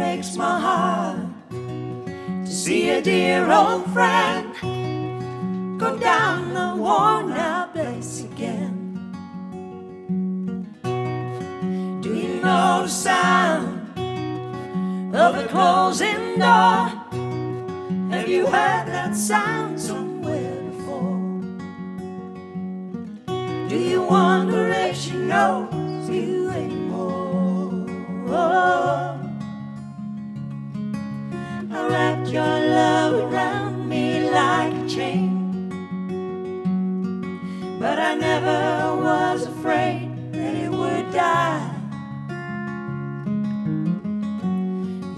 breaks my heart to see a dear old friend go down the worn out place again. Do you know the sound of a closing door? Have you heard that sound somewhere before? Do you wonder if she knows you anymore? Your love around me like a chain. But I never was afraid that it would die.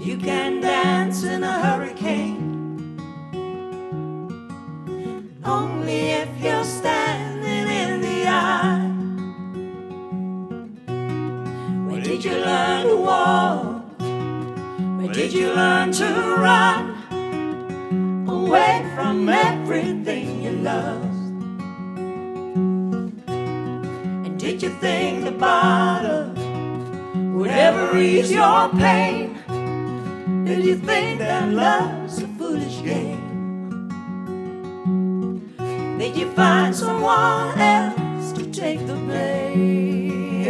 You can dance in a hurricane. Only if you're standing in the eye. Where did you learn to walk? Where did you learn to run? Away from everything you lost. And did you think the bottle would ever ease your pain? Did you think that love's a foolish game? Did you find someone else to take the blame?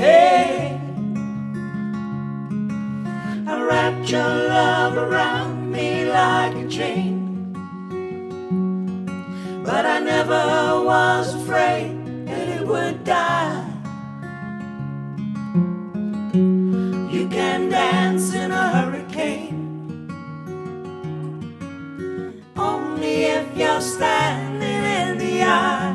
I wrapped your love around me like a chain. But I never was afraid that it would die. You can dance in a hurricane. Only if you're standing in the eye.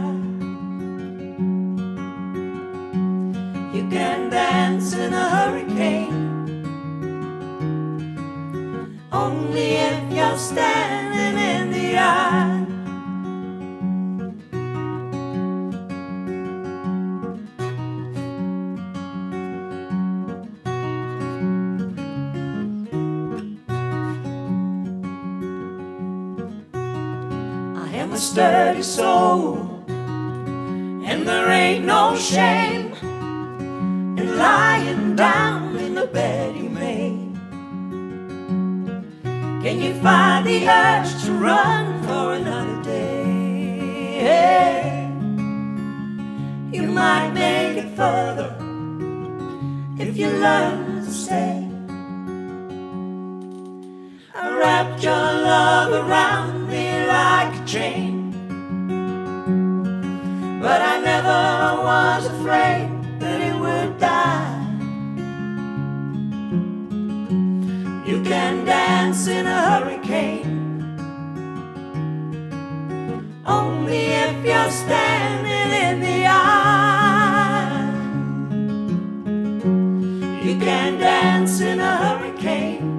You can dance in a hurricane. I am a sturdy soul, and there ain't no shame in lying down in the bed you made. Can you find the urge to run for another day? You might make it further if you learn to stay. I wrapped your love around chain. But I never was afraid that it would die. You can dance in a hurricane. Only if you're standing in the eye. You can dance in a hurricane.